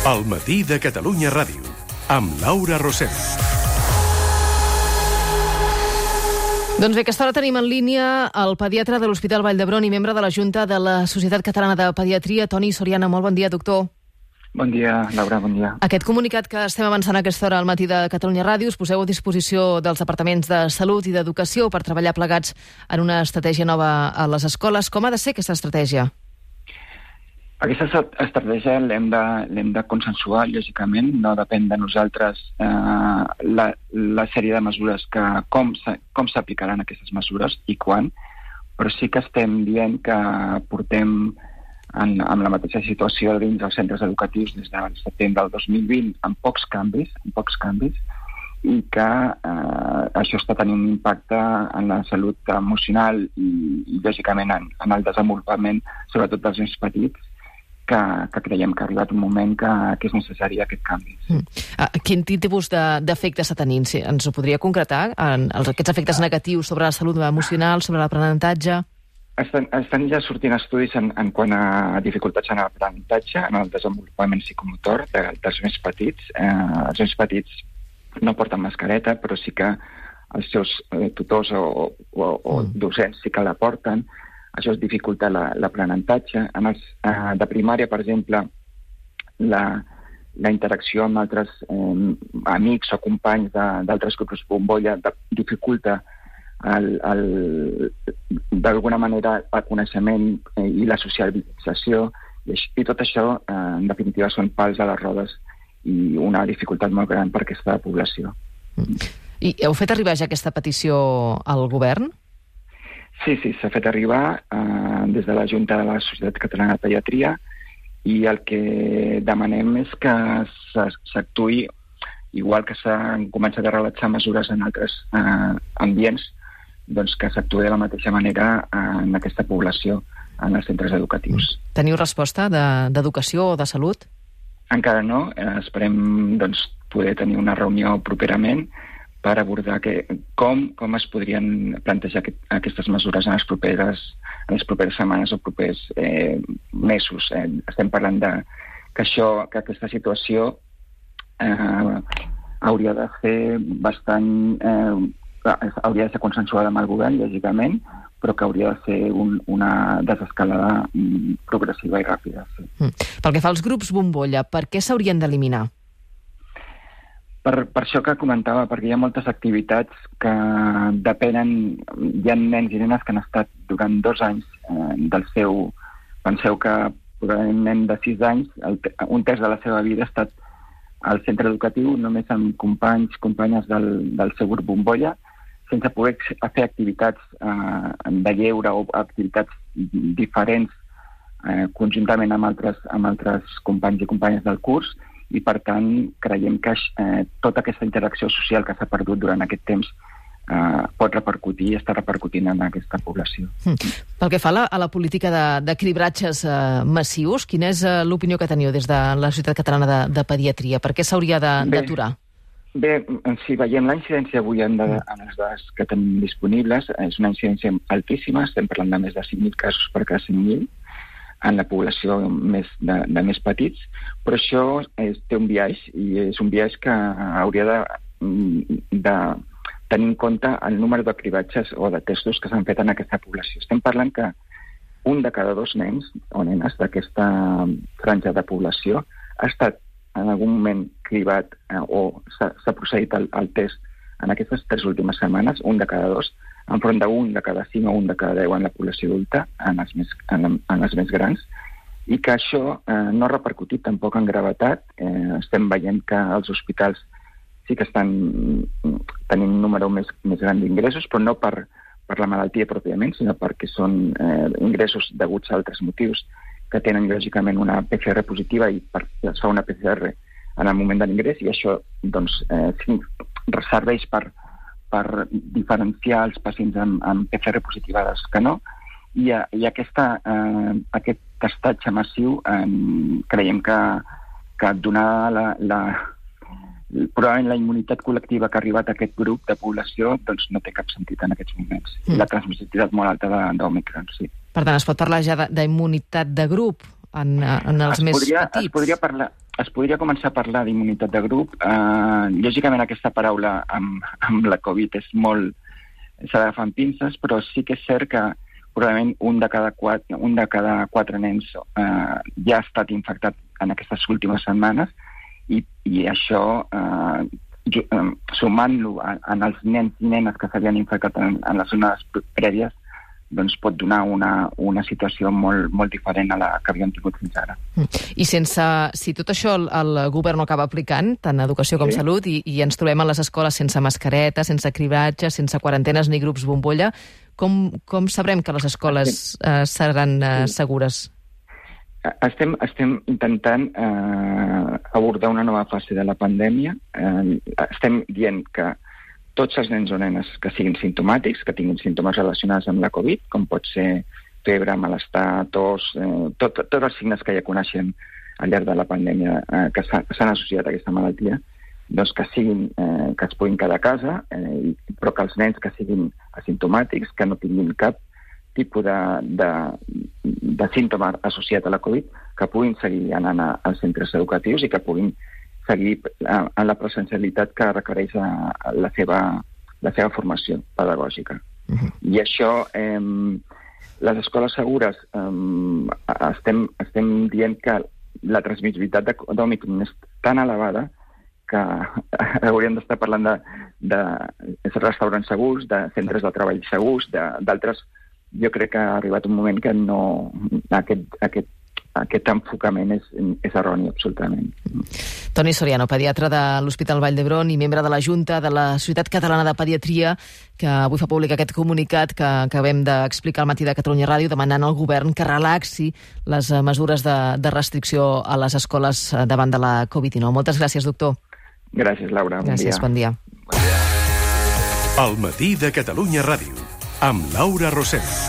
El matí de Catalunya Ràdio, amb Laura Rosell. Doncs bé, aquesta hora tenim en línia el pediatre de l'Hospital Vall d'Hebron i membre de la Junta de la Societat Catalana de Pediatria, Toni Soriana. Molt bon dia, doctor. Bon dia, Laura, bon dia. Aquest comunicat que estem avançant a aquesta hora al matí de Catalunya Ràdio us poseu a disposició dels departaments de Salut i d'Educació per treballar plegats en una estratègia nova a les escoles. Com ha de ser aquesta estratègia? Aquesta est- estratègia l'hem de, de consensuar, lògicament, no depèn de nosaltres eh, la, la sèrie de mesures que com, s'aplicaran aquestes mesures i quan, però sí que estem dient que portem en, amb la mateixa situació dins dels centres educatius des del setembre del 2020 amb pocs canvis, amb pocs canvis, i que eh, això està tenint un impacte en la salut emocional i, i lògicament, en, en el desenvolupament, sobretot dels nens petits, que, que creiem que ha arribat un moment que, que és necessari aquest canvi. Mm. Ah, Quin tipus de- d'efectes està tenint? Si ens ho podria concretar? En els, aquests efectes negatius sobre la salut emocional, sobre l'aprenentatge? Estan, estan ja sortint estudis en, en quant a dificultats en l'aprenentatge, en el desenvolupament psicomotor de, dels més petits. Eh, els més petits no porten mascareta, però sí que els seus eh, tutors o, o, o Mm. docents sí que la porten. Això es dificulta la- l'aprenentatge. En els eh, de primària, per exemple, la, la interacció amb altres eh, amics o companys d'altres grups bombolla de, dificulta d'alguna manera el coneixement eh, i la socialització i, i tot això eh, en definitiva són pals a les rodes i una dificultat molt gran per aquesta població. I heu fet arribar ja aquesta petició al govern? Sí, sí, s'ha fet arribar eh, des de la Junta de la Societat Catalana de Pediatria i el que demanem és que s'a- s'actuï igual que s'han començat a relaxar mesures en altres eh, ambients, doncs que s'actuï de la mateixa manera eh, en aquesta població, en els centres educatius. Teniu resposta de- d'educació o de salut? Encara no, eh, esperem doncs, poder tenir una reunió properament per abordar que, com, com es podrien plantejar aquest, aquestes mesures en les properes, en les properes setmanes o propers eh, mesos. Eh, estem parlant de que, això, que aquesta situació eh, hauria de ser bastant... Eh, hauria de ser consensuada amb el govern, lògicament, però que hauria de ser un, una desescalada mm, progressiva i ràpida. Sí. Mm. Pel que fa als grups bombolla, per què s'haurien d'eliminar? Per, per això que comentava, perquè hi ha moltes activitats que depenen... Hi ha nens i nenes que han estat durant dos anys eh, del seu... Penseu que un nen de sis anys, el, un terç de la seva vida ha estat al centre educatiu només amb companys, companyes del, del seu grup bombolla, sense poder fer activitats eh, de lleure o activitats diferents eh, conjuntament amb altres, amb altres companys i companyes del curs i, per tant, creiem que eh, tota aquesta interacció social que s'ha perdut durant aquest temps eh, pot repercutir i està repercutint en aquesta població. Mm. Pel que fa a la, a la política de- de cribratges eh, massius, quina és eh, l'opinió que teniu des de la Societat Catalana de, de Pediatria? Per què s'hauria d'aturar? Bé, si veiem la incidència avui en, de, en les dades que tenim disponibles, és una incidència altíssima, estem parlant de més de 5.000 casos per cada 5.000 en la població més de, de més petits, però això és, té un biaix i és un biaix que hauria de, de tenir en compte el número de cribatges o de testos que s'han fet en aquesta població. Estem parlant que un de cada dos nens o nenes d'aquesta franja de població ha estat en algun moment cribat eh, o s'ha procedit al, al test en aquestes tres últimes setmanes, un de cada dos, enfront d'un de cada cinc o un de cada deu en la població adulta, en els més, en, en els més grans, i que això eh, no ha repercutit tampoc en gravetat. Eh, estem veient que els hospitals sí que estan mm, tenint un número més, més gran d'ingressos, però no per, per la malaltia pròpiament, sinó perquè són eh, ingressos deguts a altres motius que tenen lògicament una PCR positiva i per, es fa una PCR en el moment de l'ingrés i això doncs, eh, serveix per, per diferenciar els pacients amb, amb PCR positiva dels que no i, i aquesta, eh, aquest testatge massiu eh, creiem que, que donada la, la, probablement la immunitat col·lectiva que ha arribat a aquest grup de població doncs no té cap sentit en aquests moments. Mm. La transmissibilitat molt alta d'Omicron, sí. Per tant, es pot parlar ja d'immunitat de, de grup en, en els es més podria, petits. Es podria, parlar, es podria començar a parlar d'immunitat de grup. Eh, lògicament aquesta paraula amb, amb la Covid és molt... s'ha d'agafar amb pinces, però sí que és cert que probablement un de cada quatre, un de cada quatre nens eh, ja ha estat infectat en aquestes últimes setmanes i, i això, eh, eh sumant-lo en els nens i nenes que s'havien infectat en, en les zones prèvies, doncs pot donar una, una situació molt, molt diferent a la que havíem tingut fins ara. Mm. I sense, si tot això el, el govern no acaba aplicant, tant educació com sí. salut, i, i ens trobem a les escoles sense mascareta, sense cribratge, sense quarantenes ni grups bombolla, com, com sabrem que les escoles eh, seran eh, segures? Estem, estem intentant eh, abordar una nova fase de la pandèmia. Eh, estem dient que tots els nens o nenes que siguin simptomàtics, que tinguin símptomes relacionats amb la Covid, com pot ser febre, malestar, tos, eh, tot, tots els signes que ja coneixem al llarg de la pandèmia eh, que s'han associat a aquesta malaltia, doncs que siguin, eh, que es puguin quedar a casa, eh, però que els nens que siguin asimptomàtics, que no tinguin cap tipus de, de, de símptoma associat a la Covid, que puguin seguir anant als centres educatius i que puguin seguir en la presencialitat que requereix la, seva, la seva formació pedagògica. Uh -huh. I això, eh, les escoles segures, eh, estem, estem dient que la transmissibilitat d'Omicron és tan elevada que hauríem d'estar parlant de, de restaurants segurs, de centres de treball segurs, d'altres... Jo crec que ha arribat un moment que no, aquest, aquest aquest enfocament és, és erroni absolutament. Toni Soriano, pediatre de l'Hospital Vall d'Hebron i membre de la Junta de la Societat Catalana de Pediatria, que avui fa públic aquest comunicat que acabem d'explicar al matí de Catalunya Ràdio, demanant al govern que relaxi les mesures de, de restricció a les escoles davant de la Covid-19. Moltes gràcies, doctor. Gràcies, Laura. Gràcies, bon dia. Bon dia. El matí de Catalunya Ràdio, amb Laura Rosell.